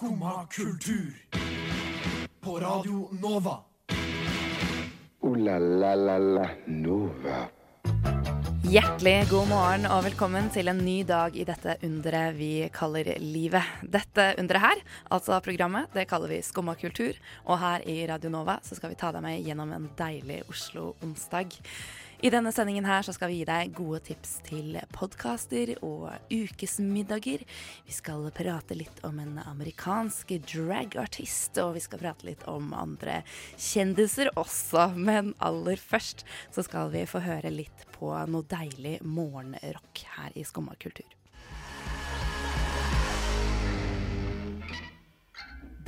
Skumma kultur. På Radio Nova. O-la-la-la-la Nova. Hjertelig god morgen og velkommen til en ny dag i dette underet vi kaller livet. Dette underet her, altså programmet, det kaller vi Skumma kultur. Og her i Radio Nova så skal vi ta deg med gjennom en deilig Oslo-onsdag. I denne sendingen her så skal vi gi deg gode tips til podkaster og ukesmiddager. Vi skal prate litt om en amerikansk dragartist, og vi skal prate litt om andre kjendiser også. Men aller først så skal vi få høre litt på noe deilig morgenrock her i Skumma kultur.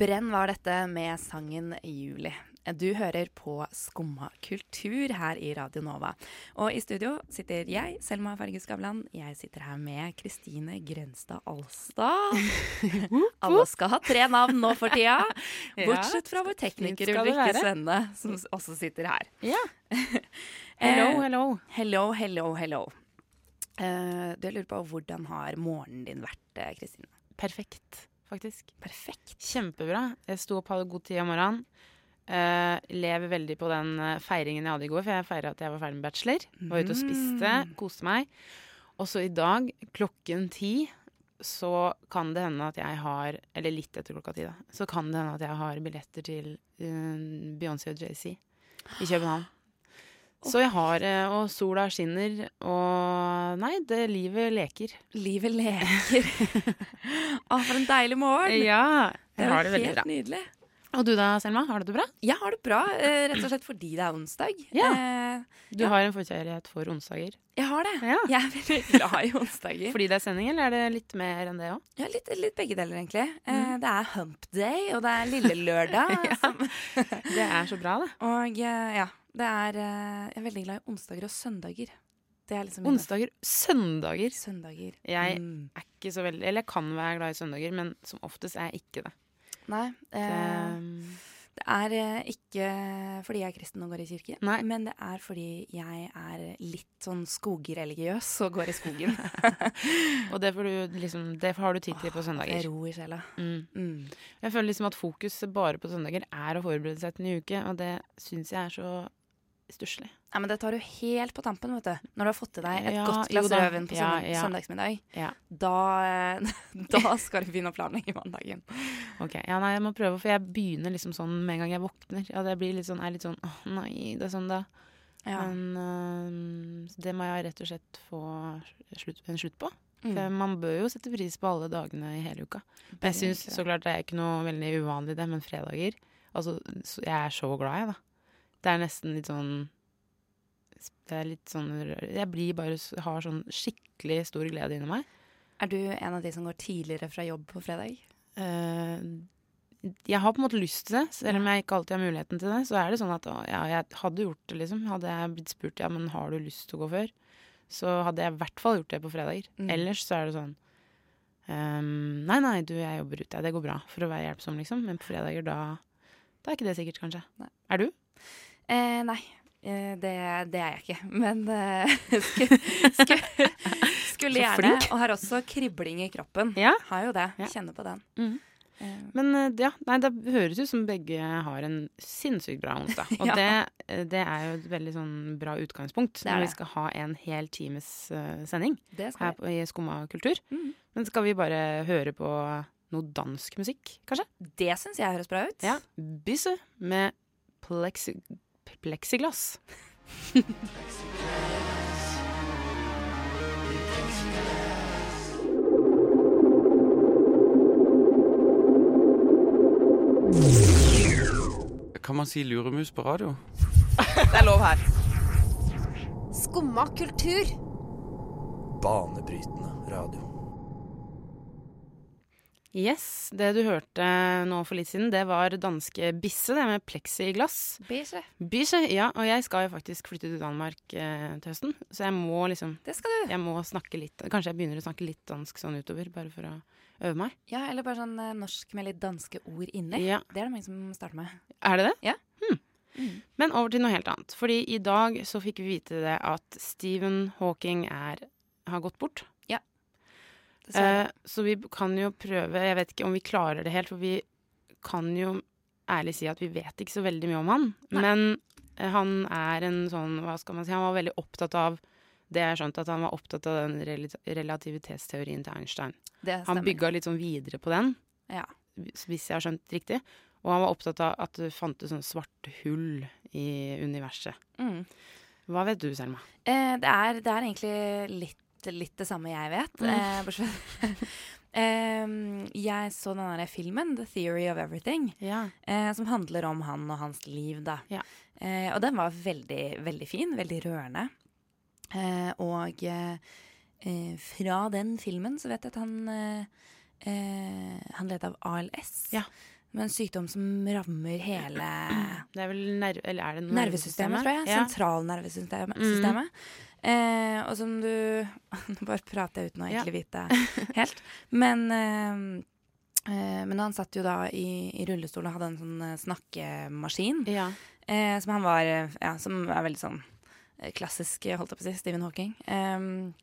Brenn var dette med sangen 'Juli'. Du hører på Skumma kultur her i Radio Nova. Og i studio sitter jeg, Selma Farge Skavlan. Jeg sitter her med Kristine Grenstad Alstad. Alle skal ha tre navn nå for tida. Bortsett fra vår tekniker Ulrikke. Svenne, som også sitter her. Ja. Hello, Eh, hello. Hello, hello, hello. Eh, du lurer på hvordan har morgenen din vært, eh, Kristine? Perfekt, faktisk. Perfekt. Kjempebra. Jeg sto opp, hadde god tid om morgenen. Eh, lever veldig på den eh, feiringen jeg hadde i går, for jeg feira at jeg var ferdig med bachelor. Var ute og spiste, koste meg. Og så i dag, klokken ti, så kan det hende at jeg har Eller litt etter klokka ti, da. Så kan det hende at jeg har billetter til uh, Beyoncé og JC i København. Så jeg har Og sola skinner, og Nei, det livet leker. Livet leker. Å, for en deilig morgen. Ja, det det helt bra. nydelig. Og du da, Selma? Har du det bra? Jeg har det bra, eh, rett og slett fordi det er onsdag. Ja. Eh, Du Ja. har en forkjærlighet for onsdager. jeg har det. Ja. Jeg er veldig glad i onsdager. Fordi det er sending, eller er det litt mer enn det òg? Ja, litt, litt begge deler, egentlig. Eh, Mm. Det er hump day, og det er lille lørdag. Det er så bra, det. og ja, det er Jeg er veldig glad i onsdager og søndager. Det er liksom Onsdager, søndager. søndager. Jeg Mm. er ikke så veldig Eller jeg kan være glad i søndager, men som oftest er jeg ikke det. Nei. Eh, Det er eh, ikke fordi jeg er kristen og går i kirke, Nei. men det er fordi jeg er litt sånn skogreligiøs og går i skogen. og det, får du, liksom, det har du tid til på Det er søndager. ro i sjela. Mm. Mm. Jeg føler liksom at fokus bare på søndager er å forberede seg til en ny uke, og det syns jeg er så stusslig. Ja, men det tar du helt på tampen, vet du. Når du har fått til deg et Ja, godt glass rødvin på Ja, søndag, ja. søndagsmiddag. Ja. Da, eh, da skal du begynne å planlegge mandagen. Ok, ja, nei, jeg må prøve, for jeg begynner liksom sånn med en gang jeg våkner. Ja, det blir litt sånn, er litt sånn åh nei, det er sånn da. Ja. Men uh, det må jeg rett og slett få slutt, en slutt på. Mm. For man bør jo sette pris på alle dagene i hele uka. Men jeg syns så klart det er ikke noe veldig uvanlig det, men fredager Altså, jeg er så glad, jeg, da. Det er nesten litt sånn Det er litt sånn Jeg blir bare har sånn skikkelig stor glede inni meg. Er du en av de som går tidligere fra jobb på fredag? Uh, jeg har på en måte lyst til det, selv om jeg ikke alltid har muligheten til det. Så er det sånn at ja, jeg hadde gjort det, liksom. Hadde jeg blitt spurt ja, men har du lyst til å gå før, så hadde jeg i hvert fall gjort det på fredager. Mm. Ellers så er det sånn um, Nei, nei, du, jeg jobber ute. Det går bra. For å være hjelpsom, liksom. Men på fredager, da Da er ikke det sikkert, kanskje. Nei. Er du? Eh, nei, eh, det, det er jeg ikke. Men eh, skulle, skulle, skulle gjerne. Og har også kribling i kroppen. Ja. Har jo det. Ja. Kjenner på den. Mhm. Eh, Men eh, ja, nei, det høres ut som begge har en sinnssykt bra onsdag. Og Ja. det, det er jo et veldig sånn bra utgangspunkt når det. vi skal ha en hel times uh, sending. her på, i Skumma kultur. Mm. Men skal vi bare høre på noe dansk musikk, kanskje? Det syns jeg høres bra ut. Ja. Bysse med plexi plexiglass. Kan man si luremus på radio? Det er lov her. Skumma kultur. Banebrytende radio. Yes, det du hørte nå for litt siden, det var danske Bisse, det med plexiglass. Bisse. Bisse, ja, og jeg skal jo faktisk flytte til Danmark eh, til høsten, så jeg må liksom Det skal du. Jeg må snakke litt Kanskje jeg begynner å snakke litt dansk sånn utover, bare for å øve meg. Ja, eller bare sånn eh, norsk med litt danske ord inni. Ja. Det er det mange som starter med. Er det det? Ja. Hmm. Mm. Men over til noe helt annet. Fordi i dag så fikk vi vite det at Stephen Hawking er, har gått bort. Eh, så vi kan jo prøve Jeg vet ikke om vi klarer det helt, for vi kan jo ærlig si at vi vet ikke så veldig mye om han. Nei. Men eh, han er en sånn Hva skal man si? Han var veldig opptatt av det jeg skjønt, at han var opptatt av den rel- relativitetsteorien til Einstein. det Han bygga litt sånn videre på den, Ja. hvis jeg har skjønt riktig. Og han var opptatt av at det fantes sånne svarte hull i universet. Mm. Hva vet du, Selma? Eh, det, er, det er egentlig litt, litt det samme jeg vet. Mm. Bortsett Jeg så den der filmen, 'The Theory of Everything', Ja. eh, som handler om han og hans liv, da. Ja. Eh, og den var veldig, veldig fin. Veldig rørende. Eh, og fra den filmen så vet jeg at han Han led av ALS. Ja. Med en sykdom som rammer hele Det er vel nerv... Eller er det nervesystemet, tror jeg. Ja. Sentralnervesystemet. Mm. systemet. Eh, og som du Nå bare prater jeg uten å egentlig vite helt. Men eh, eh, Men han satt jo da i, i rullestol og hadde en sånn eh, snakkemaskin. Ja. Eh, som han var eh, Ja, som er veldig sånn klassisk, holdt jeg på å si, Stephen Hawking.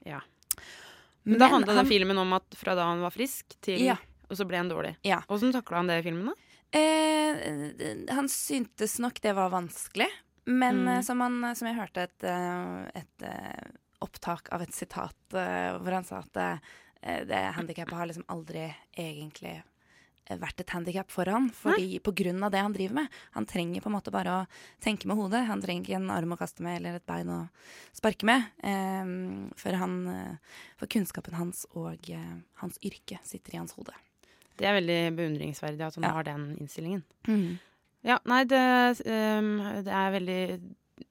Ja. Men da handla den filmen om at fra da han var frisk, til Ja. Og så ble han dårlig. Ja. Åssen takla han det i filmen, da? Eh, han syntes nok det var vanskelig, men Mm. eh, som, han, som jeg hørte et, eh, et eh, opptak av et sitat hvor han sa at det, det handikappet har liksom aldri egentlig vært et handikap for han, fordi på grunn av det han driver med. Han trenger på en måte bare å tenke med hodet. Han trenger ikke en arm å kaste med eller et bein å sparke med. eh, for, han, for kunnskapen hans og eh, hans yrke sitter i hans hode. Det er veldig beundringsverdig at hun Ja. har den innstillingen. Ja, nei, det, um, det er veldig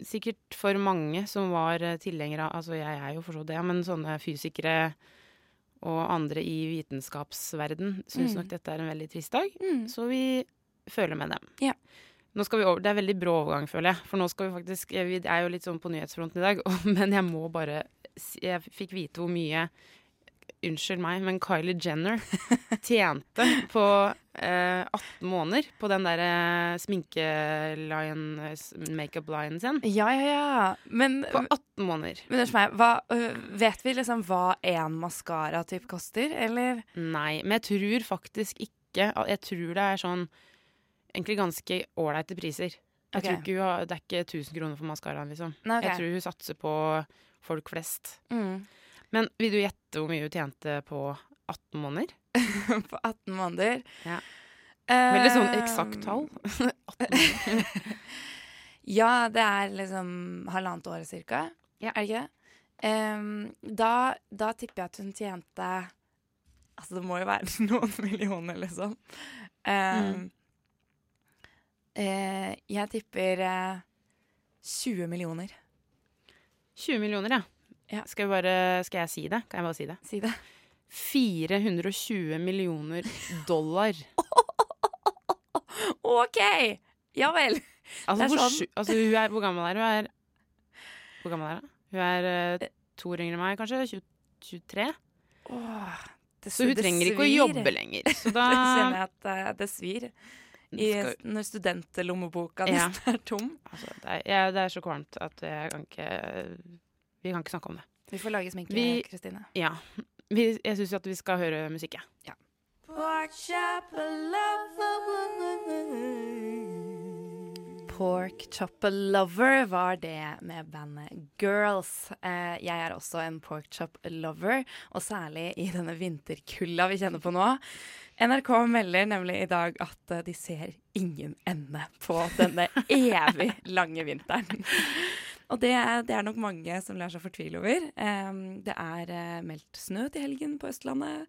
Sikkert for mange som var tilhengere av Altså, jeg er jo for så det, men sånne fysikere og andre i vitenskapsverden syns Mm. nok dette er en veldig trist dag. Mm. Så vi føler med dem. Ja. Nå skal vi over, Det er veldig brå overgang, føler jeg. For nå skal vi faktisk Vi er jo litt sånn på nyhetsfronten i dag, men jeg må bare Jeg fikk vite hvor mye Unnskyld meg, men Kylie Jenner tjente på eh, 18 måneder på den der eh, sminkeline, s- makeup-linen sin. Ja, ja, ja. Men, På 18 måneder. men unnskyld meg, hva, øh, vet vi liksom hva en maskara-typ koster, eller? Nei, men jeg tror faktisk ikke Jeg tror det er sånn egentlig ganske ålreite priser. Jeg okay. tror ikke hun har, Det er ikke 1000 kroner for maskaraen, liksom. Nei, okay. Jeg tror hun satser på folk flest. Mm. Men vil du gjette hvor mye hun tjente på 18 måneder? På 18 måneder. Ja. Eh, Veldig sånn eksakt tall. 18 måneder. Ja, det er liksom halvannet år cirka. Ja. Er det ikke det? Um, da, da tipper jeg at hun tjente Altså, det må jo være noen millioner, liksom. Um, Mm. uh, jeg tipper uh, 20 millioner. 20 millioner, ja. Ja. Skal, vi bare, skal jeg si det? Kan jeg bare si det? Si det. 420 millioner dollar. OK! Ja vel. Altså, hvor, sånn. altså hun er, hvor gammel er hun? Er, hvor gammel er hun? Hun er uh, to år yngre enn meg, kanskje? 20, 23? Åh, det, Så hun det trenger ikke å jobbe lenger. Så da Det kjenner jeg at uh, det svir. I, når studentlommeboka Ja. nesten er tom. altså, det, er, ja, det er så kvalmt at jeg kan ikke Vi kan ikke snakke om det. Vi får lage sminke, Kristine. Ja. Vi, jeg syns at vi skal høre musikk, jeg. Pork Porkchop Lover var det med bandet Girls. Eh, jeg er også en pork chop lover, og særlig i denne vinterkulda vi kjenner på nå. NRK melder nemlig i dag at eh, de ser ingen ende på denne evig lange vinteren. Og det er, det er nok mange som lar seg fortvile over. Eh, det er eh, meldt snø til helgen på Østlandet.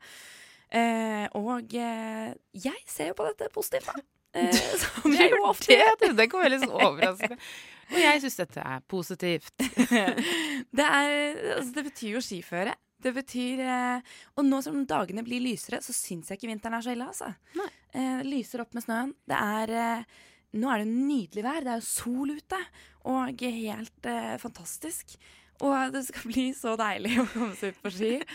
Eh, og eh, jeg ser jo på dette positivt, da. Som jeg jo ofte det, det kom veldig sånn overraskende. Og jeg syns dette er positivt. det, er, altså, det betyr jo skiføre. Det betyr eh, Og nå som dagene blir lysere, så syns jeg ikke vinteren er så ille, altså. Nei. Eh, lyser opp med snøen. Det er eh, Nå er det nydelig vær. Det er jo sol ute. Og helt eh, fantastisk. Og det skal bli så deilig å komme seg ut på ski.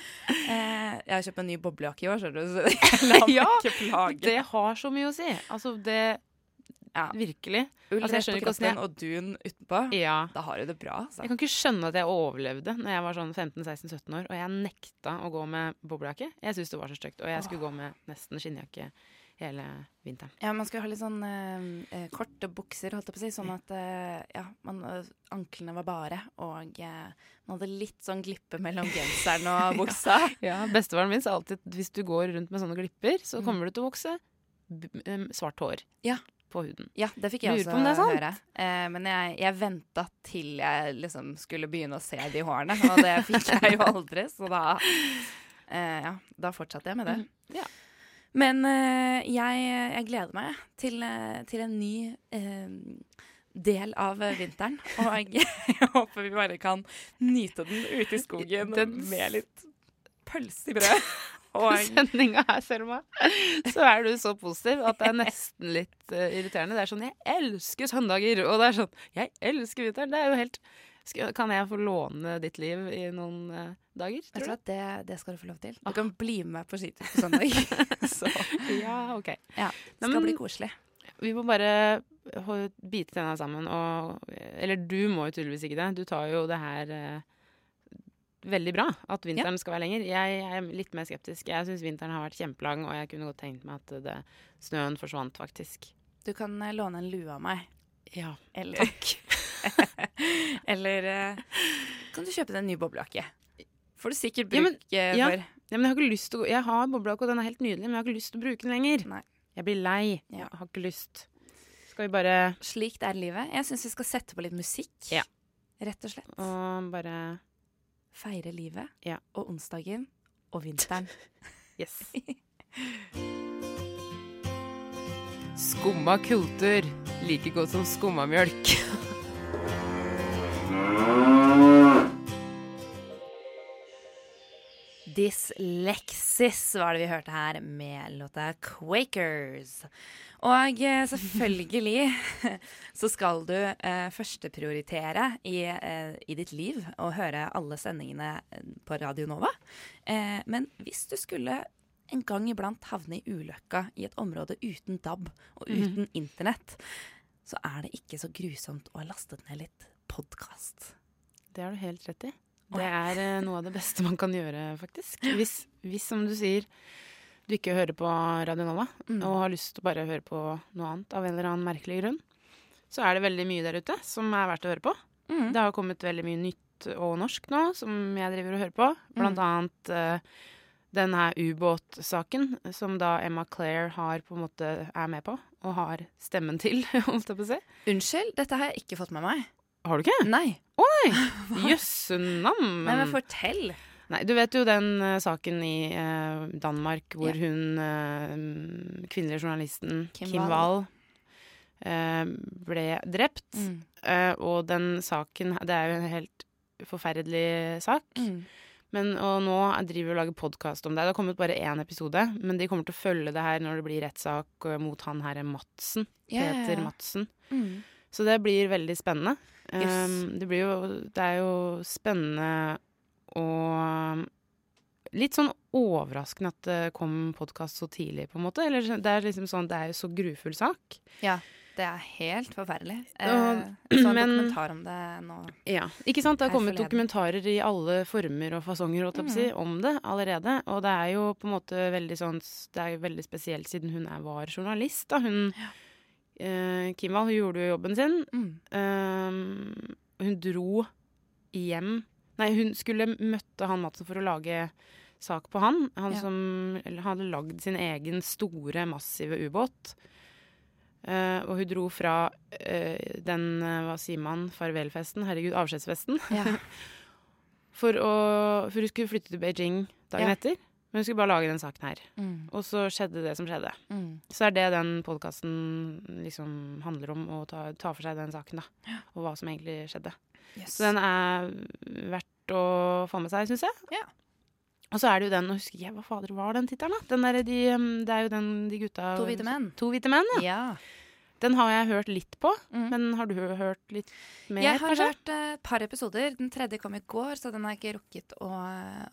Eh, jeg har kjøpt en ny boblejakke i år, skjønner du, så jeg lar meg Ja, ikke plage. Det har så mye å si. Altså, det Ja. Virkelig. Ull Altså, rett på kroppen jeg... og dun utenpå. Ja. Da har du det bra. Så. Jeg kan ikke skjønne at jeg overlevde når jeg var sånn 15-16-17 år, og jeg nekta å gå med boblejakke. Jeg syntes det var så stygt, og jeg skulle gå med nesten skinnjakke hele vinteren. Ja, man skulle ha litt sånn eh, eh, korte bukser, holdt jeg på å si, sånn at eh, ja, man, eh, anklene var bare, og eh, man hadde litt sånn glippe mellom genseren og buksa. Ja, Bestefaren min sa alltid hvis du går rundt med sånne glipper, så Mm. kommer du til å vokse svart hår Ja. på huden. Ja, det fikk jeg Lurer også det høre. Eh, men jeg, jeg venta til jeg liksom skulle begynne å se de hårene, og det fikk jeg jo aldri, så da eh, Ja, da fortsatte jeg med det. Mm, ja. Men eh, jeg, jeg gleder meg til, eh, til en ny eh, del av vinteren. Og jeg, jeg håper vi bare kan nyte den ute i skogen Den- med litt pølse i brød. Og Sendinga her, Selma, så er du så positiv at det er nesten litt uh, irriterende. Det er sånn 'Jeg elsker søndager', og det er sånn 'Jeg elsker vinteren'. Det er jo helt Kan jeg få låne ditt liv i noen uh, dager? tror du? at det, det skal du få lov til. Du Ah. kan bli med på skitur på søndag. Så Ja, OK. ja, det Nei, skal men- bli koselig. Vi må bare bite tenna sammen og Eller du må jo tydeligvis ikke det. Du tar jo det her uh, veldig bra, at vinteren skal være lenger. Jeg, jeg er litt mer skeptisk. Jeg syns vinteren har vært kjempelang, og jeg kunne godt tenkt meg at det, snøen forsvant, faktisk. Du kan eh, låne en lue av meg. Ja. Eller Eller eh, kan du kjøpe deg en ny boblejakke? Får du sikkert Ja, men- eh, ja. for. Ja, men jeg har ikke lyst til å gå Jeg har boblejakke, og den er helt nydelig, men jeg har ikke lyst til å bruke den lenger. Nei. Jeg blir lei. Ja. Jeg har ikke lyst. Skal vi bare Slik det er livet. Jeg syns vi skal sette på litt musikk. Ja. Rett og slett. Og bare Feire livet Ja. og onsdagen og vinteren. Yes. Skumma kultur. Like godt som skummamjølk. Dyslexis var det vi hørte her med låta Quakers. Og eh, selvfølgelig så skal du eh, førsteprioritere i, eh, i ditt liv å høre alle sendingene eh, på Radio Nova. Eh, men hvis du skulle en gang iblant havne i ulykka i et område uten DAB og uten internett, så er det ikke så grusomt å ha lastet ned litt podkast. Det har du helt rett i. Det er eh, noe av det beste man kan gjøre, faktisk. Hvis, hvis, som du sier, du ikke hører på Radio Nova, Mm. og har lyst til å bare høre på noe annet av en eller annen merkelig grunn, så er det veldig mye der ute som er verdt å høre på. Mm. Det har kommet veldig mye nytt og norsk nå, som jeg driver og hører på. Blant Mm. annet eh, denne ubåtsaken, som da Emma Claire har på en måte er med på, og har stemmen til, holdt jeg på å si. Unnskyld, dette har jeg ikke fått med meg. Har du ikke? Nei. Jøsse navn! Nei, men fortell. Nei, du vet jo den uh, saken i uh, Danmark hvor Ja. hun uh, kvinnelige journalisten Kim Kim, Wall. Eh, ble drept. Mm. Eh, og den saken Det er jo en helt forferdelig sak. Mm. Men, og nå driver vi og lager podkast om det. Det har kommet bare én episode, men de kommer til å følge det her når det blir rettssak eh, mot han her Madsen. Ja, ja, ja. Peter Madsen. Mm. Så det blir veldig spennende. Yes. Um, det, blir jo, det er jo spennende og litt sånn overraskende at det kom podkast så tidlig, på en måte. Eller det er liksom sånn, det er jo så grufull sak. Ja, det er helt forferdelig. Eh, Og- så en men- dokumentar om det nå. Ja, ikke sant? Det har kommet dokumentarer i alle former og fasonger si, om det allerede. Og det er jo på en måte veldig sånn Det er jo veldig spesielt siden hun er, var journalist. Da. Hun eh, Kim hun gjorde jo jobben sin. Mm. Um, hun dro hjem Nei, hun skulle møtte han Madsen for å lage sak på han. Han Ja. som hadde lagd sin egen store, massive ubåt. Uh, og hun dro fra uh, den, uh, hva sier man, farvelfesten, herregud, avskjedsfesten, Ja. for, å, for hun skulle flytte til Beijing dagen Ja. etter. Men vi skulle bare lage den saken her. Mm. Og så skjedde det som skjedde. Mm. Så er det den podkasten liksom handler om, å ta, ta for seg den saken, da. Og hva som egentlig skjedde. Yes. Så den er verdt å få med seg, syns jeg. Ja. Og så er det jo den, nå husker jeg hva fader var den tittelen, da? Den der, de, um, det er jo den de gutta To hvite menn. To hvite menn, ja. Ja. Den har jeg hørt litt på, Mm. men har du hørt litt mer, Jeg har kanskje? hørt et et par episoder. Den tredje kom i går, så den har jeg ikke rukket å,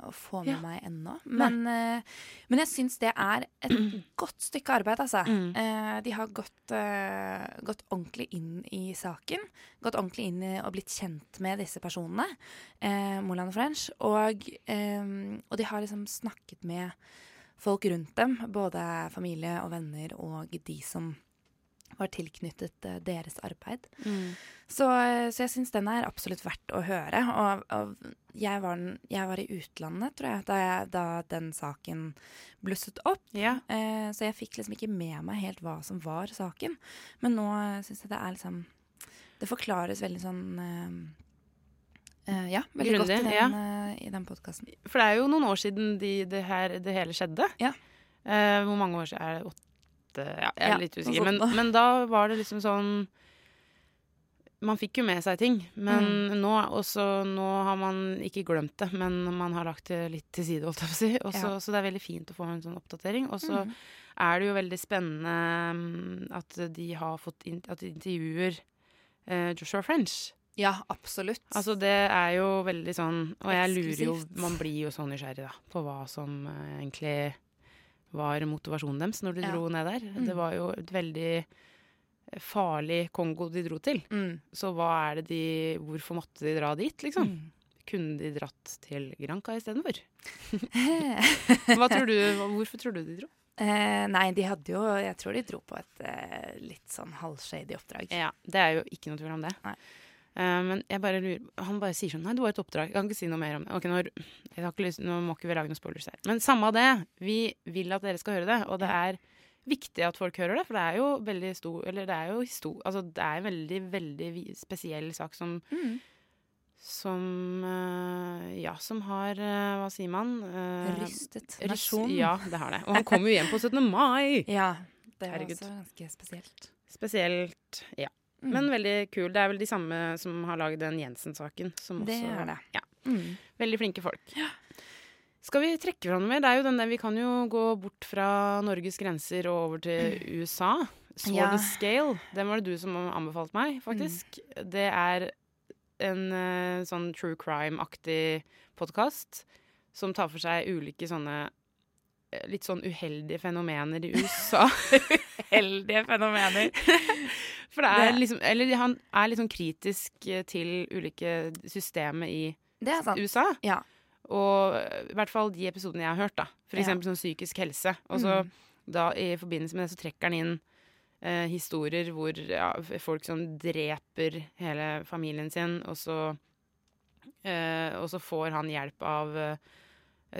å få med Ja. meg ennå. Men, uh, men jeg syns det er et godt stykke arbeid, altså. Mm. Uh, de har gått, eh, gått ordentlig inn i saken. Gått ordentlig inn i og blitt kjent med disse personene, Moland og French. Og, og de har liksom snakket med folk rundt dem, både familie og venner og de som var tilknyttet eh, deres arbeid. Mm. Så, eh, så jeg syns den er absolutt verdt å høre. Og, og jeg, var, jeg var i utlandet, tror jeg, da, jeg, da den saken blusset opp. Ja. Eh, så jeg fikk liksom ikke med meg helt hva som var saken. Men nå uh, syns jeg det er liksom Det forklares veldig sånn eh, Uh, Ja, veldig godt i den, ja. uh, den podkasten. For det er jo noen år siden de, det, her, det hele skjedde. Ja. Uh, hvor mange år siden er det? Åtte? Ja, jeg er Ja, litt usikker. Men, men da var det liksom sånn Man fikk jo med seg ting. Men Mm. nå, også, nå har man ikke glemt det, men man har lagt det litt til side, holdt jeg på å si. Også, Ja. Så det er veldig fint å få en sånn oppdatering. Og så mm. er det jo veldig spennende mm, at de har fått in at de intervjuer eh, Joshua French. Ja, absolutt. Altså det er jo veldig sånn Og jeg lurer jo Man blir jo så nysgjerrig da på hva som eh, egentlig var motivasjonen deres når de Ja. dro ned der. Mm. Det var jo et veldig farlig Kongo de dro til. mm. Så hva er det de Hvorfor måtte de dra dit, liksom? Mm. Kunne de dratt til Granca istedenfor? Hva tror du, hvorfor tror du de dro? Eh, nei, de hadde jo Jeg tror de dro på et eh, litt sånn halvshady oppdrag. Ja, Det er jo ikke noe tvil om det. Nei. Eh, men jeg bare lurer han bare sier sånn Nei, det var et oppdrag. Jeg kan ikke si noe mer om det. Ok, nå, jeg har ikke lyst, nå må ikke vi lage noen spoilers her. Men samme av det. Vi vil at dere skal høre det. Og det er viktig at folk hører det, for det er jo veldig stor Eller det er jo stor Altså, det er en veldig, veldig spesiell sak som Mm. Som eh, Ja, som har eh, Hva sier man? Eh, Rystet nasjon. nasjon. Ja, det har det. Og han kommer jo hjem på 17. mai! Ja, det var Herregud. også ganske spesielt. Spesielt Ja. Mm. Men veldig kul. Det er vel de samme som har lagd den Jensen-saken. som Det også- er det. Ja, Mm. veldig flinke folk. Skal vi trekke fra noe mer? Det er jo den der, Vi kan jo gå bort fra Norges grenser og over til USA. Sword Ja. and Scale. Den var det du som anbefalte meg, faktisk. Det er en uh, sånn true crime-aktig podkast som tar for seg ulike sånne litt sånn uheldige fenomener i USA. uheldige fenomener. For det er liksom Eller han er litt sånn kritisk eh, til ulike systemer i. USA. Ja. Og i hvert fall de episodene jeg har hørt, da. For Ja. eksempel sånn psykisk helse. Og så Mm. da i forbindelse med det så trekker han inn eh, historier hvor ja, folk som dreper hele familien sin, og så eh, Og så får han hjelp av eh,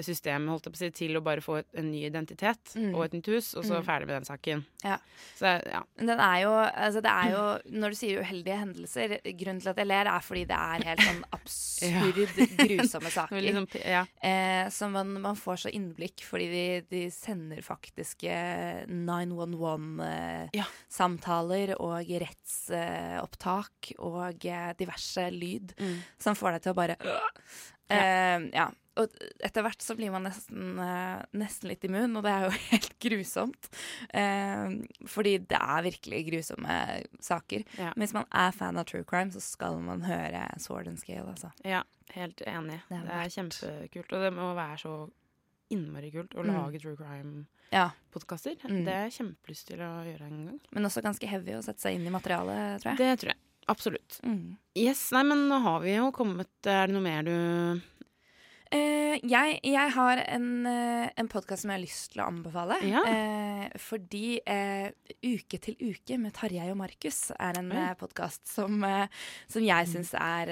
systemet holdt jeg på å si, til å bare få et, en ny identitet Mm. og et nytt hus, og så Mm. ferdig med den saken. Ja. Så ja. Den er jo, altså det er jo, Når du sier uheldige hendelser Grunnen til at jeg ler, er fordi det er helt sånn absurd grusomme saker. Sånn ja. Eh, som man, man får så innblikk, fordi de, de sender faktiske 911-samtaler Ja. og rettsopptak og eh, diverse lyd Mm. som får deg til å bare eh, ja. Og etter hvert så blir man nesten, eh, nesten litt immun, og det er jo helt grusomt. Eh, fordi det er virkelig grusomme saker. Ja. Men hvis man er fan av true crime, så skal man høre Sword and Scale, altså. Ja, helt enig. Det Det er er, kjempekult. Og det må være så innmari kult å Mm. lage true crime-podkaster. Mm. Det har jeg kjempelyst til å gjøre en gang. Men også ganske heavy å sette seg inn i materialet, tror jeg. Det tror jeg. Absolutt. Mm. Yes, nei, men nå har vi jo kommet Er det noe mer du Eh, jeg, jeg har en, uh, en podkast som jeg har lyst til å anbefale. Ja. Uh, fordi Uke til uke med Tarjei og Markus er en uh, podkast som, som jeg syns er,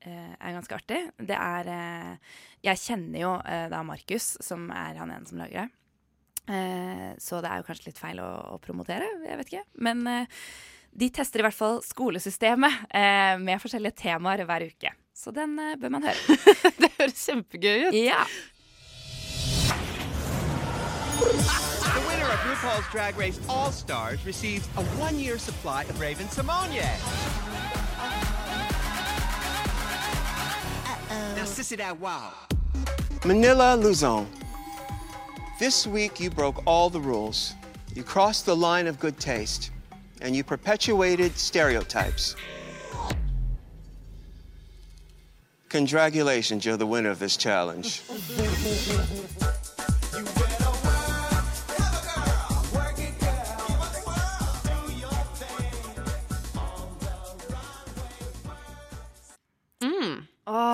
er ganske artig. Det er Jeg kjenner jo da Markus, som er han ene som lager det. Så det er jo kanskje litt feil å, å promotere, jeg vet ikke. Men de tester i hvert fall skolesystemet med forskjellige temaer hver uke. Så den eh, bør man høre. Det høres kjempegøy ut. Ja. The winner of RuPaul's Drag Race All Stars receives a one year supply of Raven Simonier. Now, sissy that wow. Manila Luzon. This week you broke all the rules. You crossed the line of good taste. and you perpetuated stereotypes. Congratulations, you're the winner of this challenge. Mm,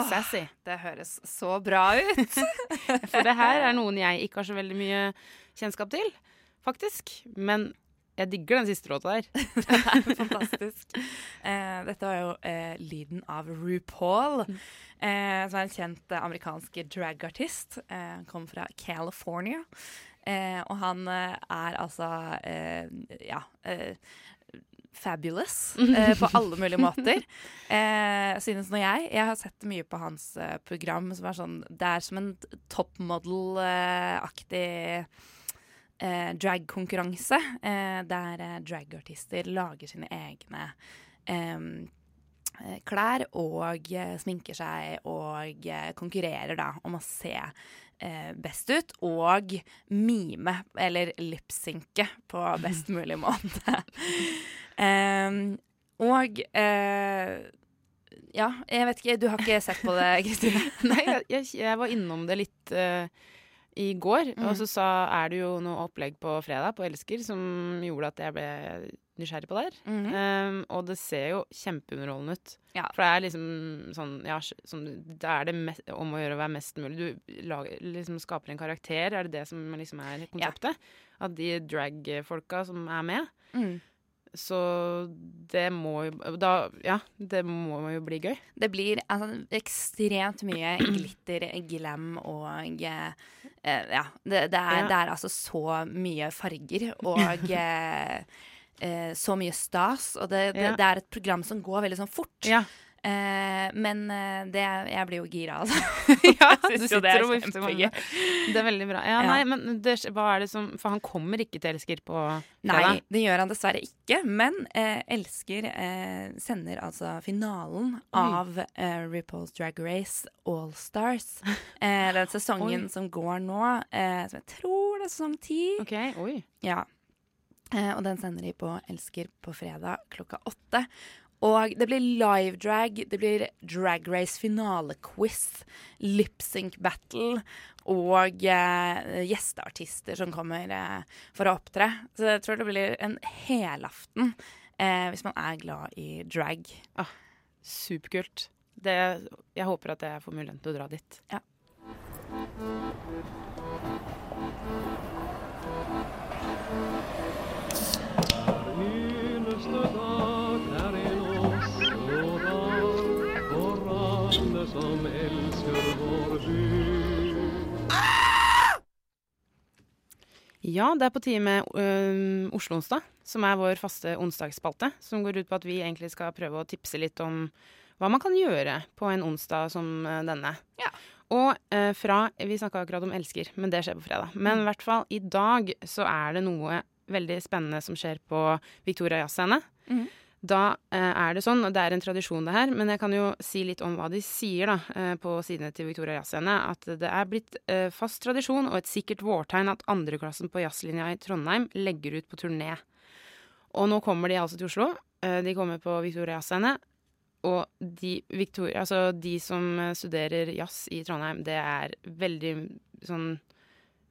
sassy. det høres så bra ut. For det her er noen jeg ikke har så veldig mye kjennskap til, faktisk. Men jeg digger den siste låta der. det er Fantastisk. Eh, dette var jo eh, lyden av RuPaul, eh, som er en kjent eh, amerikansk dragartist. Eh, kom fra California. Eh, og han er altså eh, ja eh, fabulous eh, på alle mulige måter. Eh, synes nå jeg. Jeg har sett mye på hans eh, program som er sånn Det er som en toppmodell-aktig eh, dragkonkurranse, eh, der eh, dragartister lager sine egne eh, klær og eh, sminker seg og eh, konkurrerer da om å se eh, best ut og mime, eller lipsynke, på best mulig måte. Og eh, ja, jeg vet ikke, du har ikke sett på det, Kristine? Nei, jeg, jeg, var innom det litt eh, i går, Mm. og så sa, er det jo noe opplegg på fredag på Elsker som gjorde at jeg ble nysgjerrig på det her. Mhm. Um, og det ser jo kjempeunderholdende ut. Ja. For det er liksom sånn Ja, som, Det er det mest, om å gjøre å være mest mulig. Du lager, liksom skaper en karakter, er det det som liksom er konseptet? At de drag-folka som er med. Mm. Så det må jo Da, ja, det må jo bli gøy. Det blir altså, ekstremt mye glitter, glam og eh, Ja. Det, det, er, Ja. det er altså så mye farger og eh, eh, så mye stas. Og det, det, Ja. det er et program som går veldig sånn fort. Ja. Eh, men eh, det, jeg blir jo gira, altså. ja, du er sitter og vifter med kjempegøy. Det er veldig bra. Ja, Ja. nei, men det, hva er det som For han kommer ikke til Elsker på Nei, det gjør han dessverre ikke. Men eh, Elsker eh, sender altså finalen av eh, RuPaul's Drag Race All Stars. Eh, den sesongen Oi. som går nå, eh, som jeg tror det er sesong ti. OK, oi. Ja. Eh, og den sender de på Elsker på fredag klokka åtte. Og det blir live drag, det blir drag race finalequiz, lip sync battle og eh, gjesteartister som kommer eh, for å opptre. Så jeg tror det blir en helaften eh, hvis man er glad i drag. Superkult. Det, jeg håper at jeg får muligheten til å dra dit. Ja. eneste dag Ja, det er på tide med øhm, Oslo-onsdag, som er vår faste onsdagsspalte. Som går ut på at vi egentlig skal prøve å tipse litt om hva man kan gjøre på en onsdag som øh, denne. Ja. Og øh, fra Vi snakka akkurat om Elsker, men det skjer på fredag. Men i hvert fall i dag så er det noe veldig spennende som skjer på Victoria Jazzscene. Mhm. Da eh, er det sånn, og det er en tradisjon det her, men jeg kan jo si litt om hva de sier da, eh, på sidene til Victoria Jazzscene. At det er blitt eh, fast tradisjon og et sikkert vårtegn at andreklassen på jazzlinja i Trondheim legger ut på turné. Og nå kommer de altså til Oslo. De kommer på Victoria Jazzscene. Og de, Victoria, altså de som studerer jazz i Trondheim, det er veldig sånn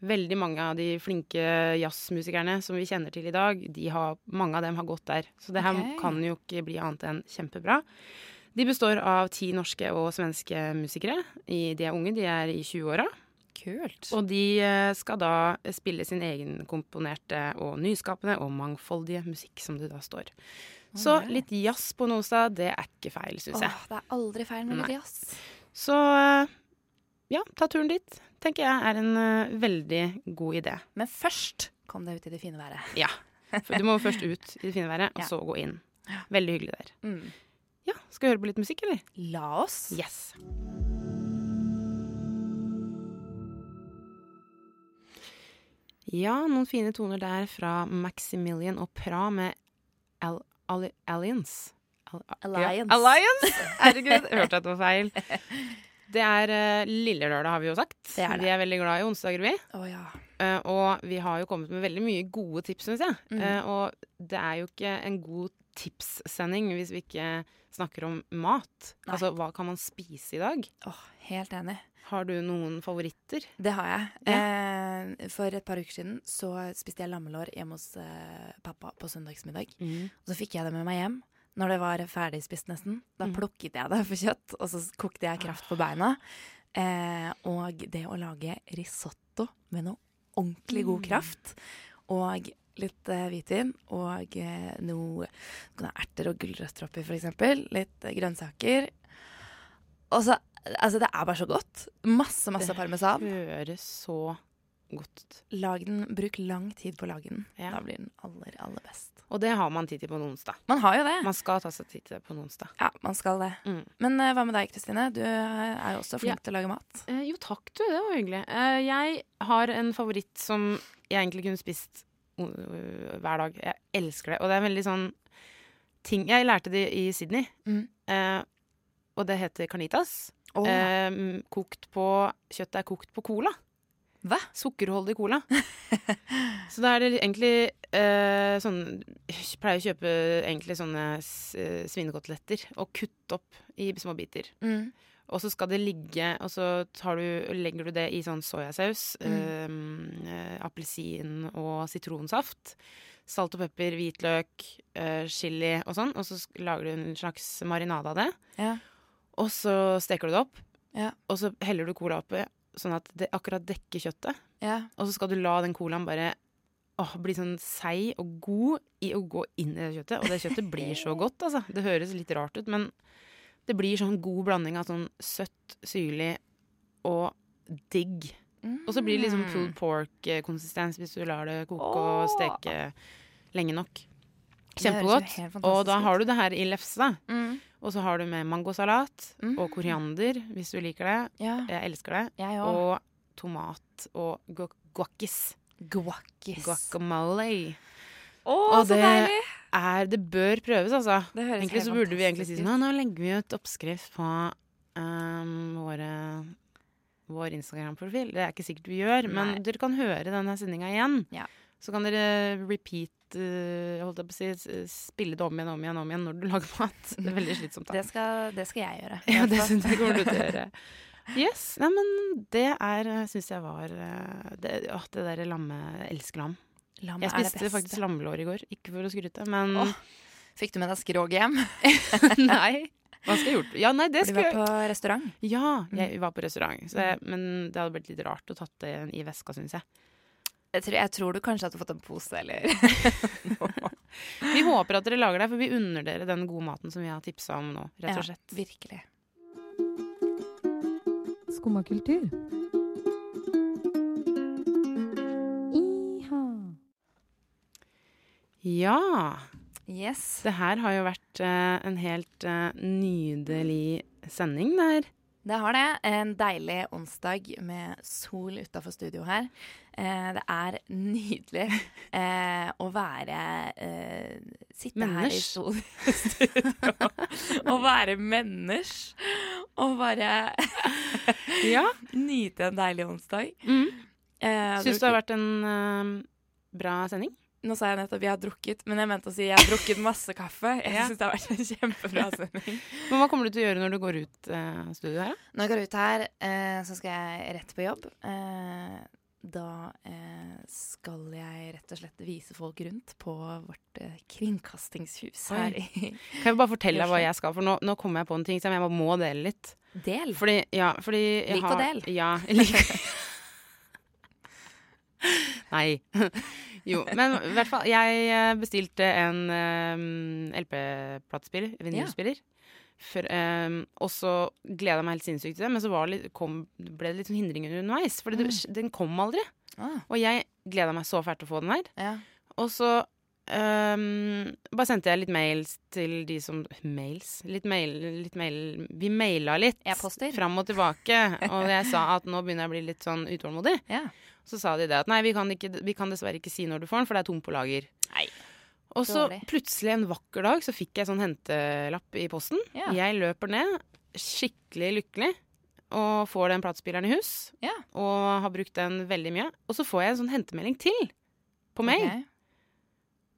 Veldig mange av de flinke jazzmusikerne som vi kjenner til i dag, de har, mange av dem har gått der. Så det her okay. kan jo ikke bli annet enn kjempebra. De består av ti norske og svenske musikere. De er unge, de er i 20-åra. Kult. Og de eh, skal da spille sin egenkomponerte og nyskapende og mangfoldige musikk, som det da står. Så litt jazz på sted, det er ikke feil, syns jeg. Åh, det er aldri feil med litt jazz. Så eh, ja, ta turen dit. Tenker jeg er en uh, veldig god idé. Men først kom deg ut i det fine været. Ja. For du må først ut i det fine været, og Ja. så gå inn. Veldig hyggelig der. Mm. Ja, Skal vi høre på litt musikk, eller? La oss. Yes. Ja, noen fine toner der fra Maximilian og Pra med Al Al Aliens. Al Alliance. Ja, Alliance! Herregud, jeg hørte at det var feil. Det er uh, Lille Lørdag, har vi jo sagt. Det er det. Vi er veldig glad i onsdager, vi. Å ja. uh, og vi har jo kommet med veldig mye gode tips, syns jeg. Mm. Uh, og det er jo ikke en god tipssending hvis vi ikke snakker om mat. Nei. Altså hva kan man spise i dag? Åh, helt enig. Har du noen favoritter? Det har jeg. Eh, for et par uker siden så spiste jeg lammelår hjemme hos eh, pappa på søndagsmiddag. Og så fikk jeg det med meg hjem. Når det var ferdigspist nesten, da Mm. plukket jeg det for kjøtt, og så kokte jeg kraft på beina. Eh, og det å lage risotto med noe ordentlig god Mm. kraft, og litt eh, hvitvin, og eh, noe erter og gulrøtter oppi, eksempel. Litt eh, grønnsaker. Og så Altså, det er bare så godt. Masse, masse Det parmesan. Høres så godt. Lag den, bruk lang tid på å lage den. Ja. Da blir den aller, aller best. Og det har man tid til på en onsdag. Man har jo det. Man skal ta seg tid til det på en onsdag. Ja, man skal det. Mm. Men uh, hva med deg, Kristine? Du eh, er jo også flink Ja. til å lage mat. Uh, jo takk, du. Det var hyggelig. Uh, jeg har en favoritt som jeg egentlig kunne spist hver dag. Jeg elsker det. Og det er veldig sånn ting Jeg lærte det i Sydney. Mm. Og det heter carnitas. Oh. Kokt på Kjøttet er kokt på cola. Hva? Sukkerholdig cola. Så da er det egentlig eh, sånn Jeg pleier å kjøpe egentlig sånne eh, svinekoteletter og kutte opp i små biter. Mm. Og så skal det ligge Og så tar du, legger du det i sånn soyasaus, mm. eh, appelsin og sitronsaft. Salt og pepper, hvitløk, eh, chili og sånn. Og så lager du en slags marinade av det. Ja. Og så steker du det opp. Ja. Og så heller du cola oppi, sånn at det akkurat dekker kjøttet. Ja. Og så skal du la den colaen bare åh, bli sånn seig og god i å gå inn i det kjøttet. Og det kjøttet blir så godt, altså. Det høres litt rart ut, men det blir sånn god blanding av sånn søtt, syrlig og digg. Og så blir det liksom pulled pork-konsistens hvis du lar det koke og steke lenge nok. Kjempegodt. Og da har du det her i lefse. Mm. Og så har du med mangosalat Mm. og koriander, hvis du liker det. Ja, Jeg elsker det. jeg. Og tomat og gu- guacis. Guacis. Guacamole. Å, Og så det deilig! Er, det bør prøves, altså. Egentlig så burde vi egentlig si sånn Nå legger vi ut oppskrift på um, våre, vår Instagram-profil. Det er ikke sikkert vi gjør, men dere kan høre denne sendinga igjen. Ja. Så kan dere repeat holdt jeg på å si, spille det om igjen om igjen om igjen når du lager mat. Det er veldig slitsomt. da. Det skal, det skal jeg gjøre. Ja, det syns jeg kommer du til å gjøre. Yes. Nei, men det er syns jeg var eh, Det, å, det derre lamme elsker lam. Lam Jeg er det spiste faktisk lammelår i går. Ikke for å skryte, men Åh, Fikk du med deg skrog hjem? Nei. Hva skal jeg gjort? Ja, nei, det For du var på restaurant? Ja, jeg var på restaurant. Så jeg, men det hadde blitt litt rart å tatt det i veska, syns jeg. Jeg tror, jeg tror du kanskje hadde fått en pose, eller Vi håper at dere lager det, for vi unner dere den gode maten som vi har tipsa om nå, rett og Ja, virkelig. Skumma kultur. Iha. Ja. Yes. Det her har jo vært uh, en helt uh, nydelig sending, det her. Det har det. En deilig onsdag med sol utafor studio her. Eh, det er nydelig eh, å være eh, Sitte her i studio og være menners. Og bare Ja. nyte en deilig onsdag. Mm. Eh, Syns det har vært en uh, bra sending? Nå sa jeg nettopp jeg har drukket, men jeg mente å si jeg har drukket masse kaffe. Jeg Ja. syns det har vært en kjempebra sending. Men hva kommer du til å gjøre når du går ut eh, studio her? da? Når jeg går ut her, eh, så skal jeg rett på jobb. Eh, da eh, skal jeg rett og slett vise folk rundt på vårt eh, kringkastingshus Oi. her i Kan jeg bare fortelle deg hva jeg skal? For nå, nå kommer jeg på en ting som jeg bare må dele litt. Del. Fordi, ja, fordi jeg Lik og del. Ja, lik Nei. Jo, men i hvert fall. Jeg eh, bestilte en um, LP-platespiller, vinylspiller. For, um, og så gleda jeg meg helt sinnssykt til det, men så var det litt, kom, ble det litt sånn hindringer underveis. For mm. den kom aldri. Ah, Og jeg gleda meg så fælt til å få den her. ja. Og så um, bare sendte jeg litt mails til de som Mails? Litt mail, litt mail Vi maila litt E-poster. fram og tilbake. Og jeg sa at nå begynner jeg å bli litt sånn utålmodig. ja. Så sa de det at nei, vi kan, ikke, vi kan dessverre ikke si når du får den, for det er tomt på lager. Nei. Og så Dårlig. plutselig en vakker dag så fikk jeg sånn hentelapp i posten. Ja. Jeg løper ned, skikkelig lykkelig. og får den platespilleren i hus. Ja. Og har brukt den veldig mye. Og så får jeg en sånn hentemelding til på mail. Okay.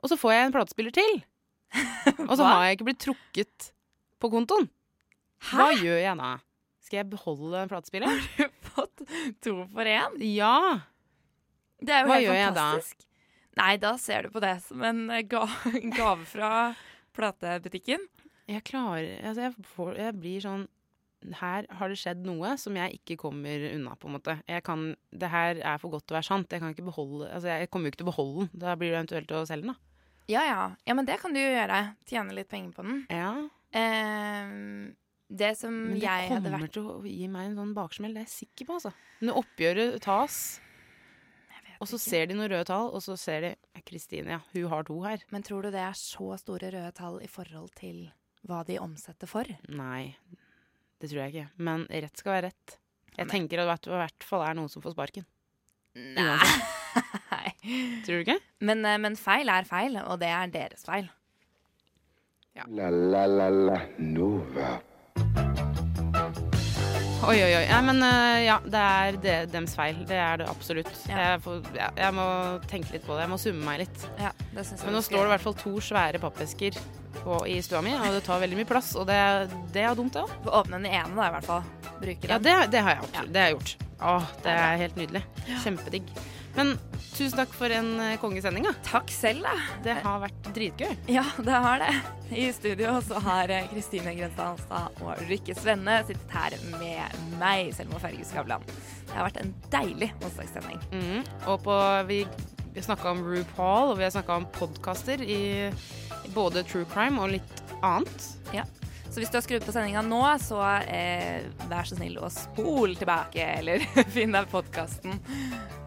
Og så får jeg en platespiller til. og så har jeg ikke blitt trukket på kontoen. Hva gjør jeg da? Skal jeg beholde en platespiller? Fått to for én? Ja. Det er jo Hva helt jeg da? fantastisk. Nei, da ser du på det som en eh, ga gave fra platebutikken. Jeg klarer Altså, jeg, får, jeg blir sånn Her har det skjedd noe som jeg ikke kommer unna, på en måte. Jeg kan Det her er for godt til å være sant. Jeg kan ikke beholde Altså, jeg kommer jo ikke til å beholde den. Da blir det eventuelt å selge den, da. Ja, ja. Ja, men det kan du jo gjøre. Tjene litt penger på den. Ja. Eh, det som Men det jeg hadde kommer til å gi meg en sånn baksmell, det er jeg sikker på, altså. Når oppgjøret tas, og så ser de noen røde tall, og så ser de "Eh, Kristine, ja, hun har to her. Men tror du det er så store røde tall i forhold til hva de omsetter for? Nei, det tror jeg ikke. Men rett skal være rett. Jeg Men- tenker at det i hvert fall er noen som får sparken. Nei. Tror du ikke? Men, eh, men feil er feil, og det er deres feil. La la la la Nova. Oi, oi, oi. Ja, men eh, ja, det er det, dems feil. Det er det absolutt. Ja. Jeg, får, ja, jeg må tenke litt på det. Jeg må summe meg litt. Ja, det synes jeg Men nå står det i hvert fall to svære pappesker på, i stua mi, og det tar veldig mye plass. Og det, det er dumt, det òg. Få åpne den ene, da, i hvert fall. Bruke Ja, det, det har jeg. Det har jeg gjort. Å, det er helt nydelig. Kjempedigg. Men tusen takk for en eh, kongesending, da. Takk selv, da. Det har vært dritgøy. Ja, det har det. I studio så har eh, Kristine Grønstad Hanstad og Rikke Svenne sittet her med meg, Selma Ferge Skavlan. Det har vært en deilig onsdagssending. Mm. Og på, vi vi snakka om RuPaul, og vi har snakka om podkaster i både true crime og litt annet. Ja. Så hvis du har skrudd på sendinga nå, så eh, vær så snill å spol tilbake, eller finn deg podkasten,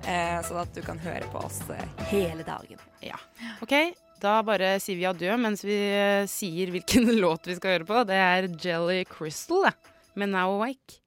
eh, sånn at du kan høre på oss eh, hele dagen. Ja. OK, da bare sier vi adjø mens vi eh, sier hvilken låt vi skal høre på. Det er Jelly Crystal, det. Med Now Awake.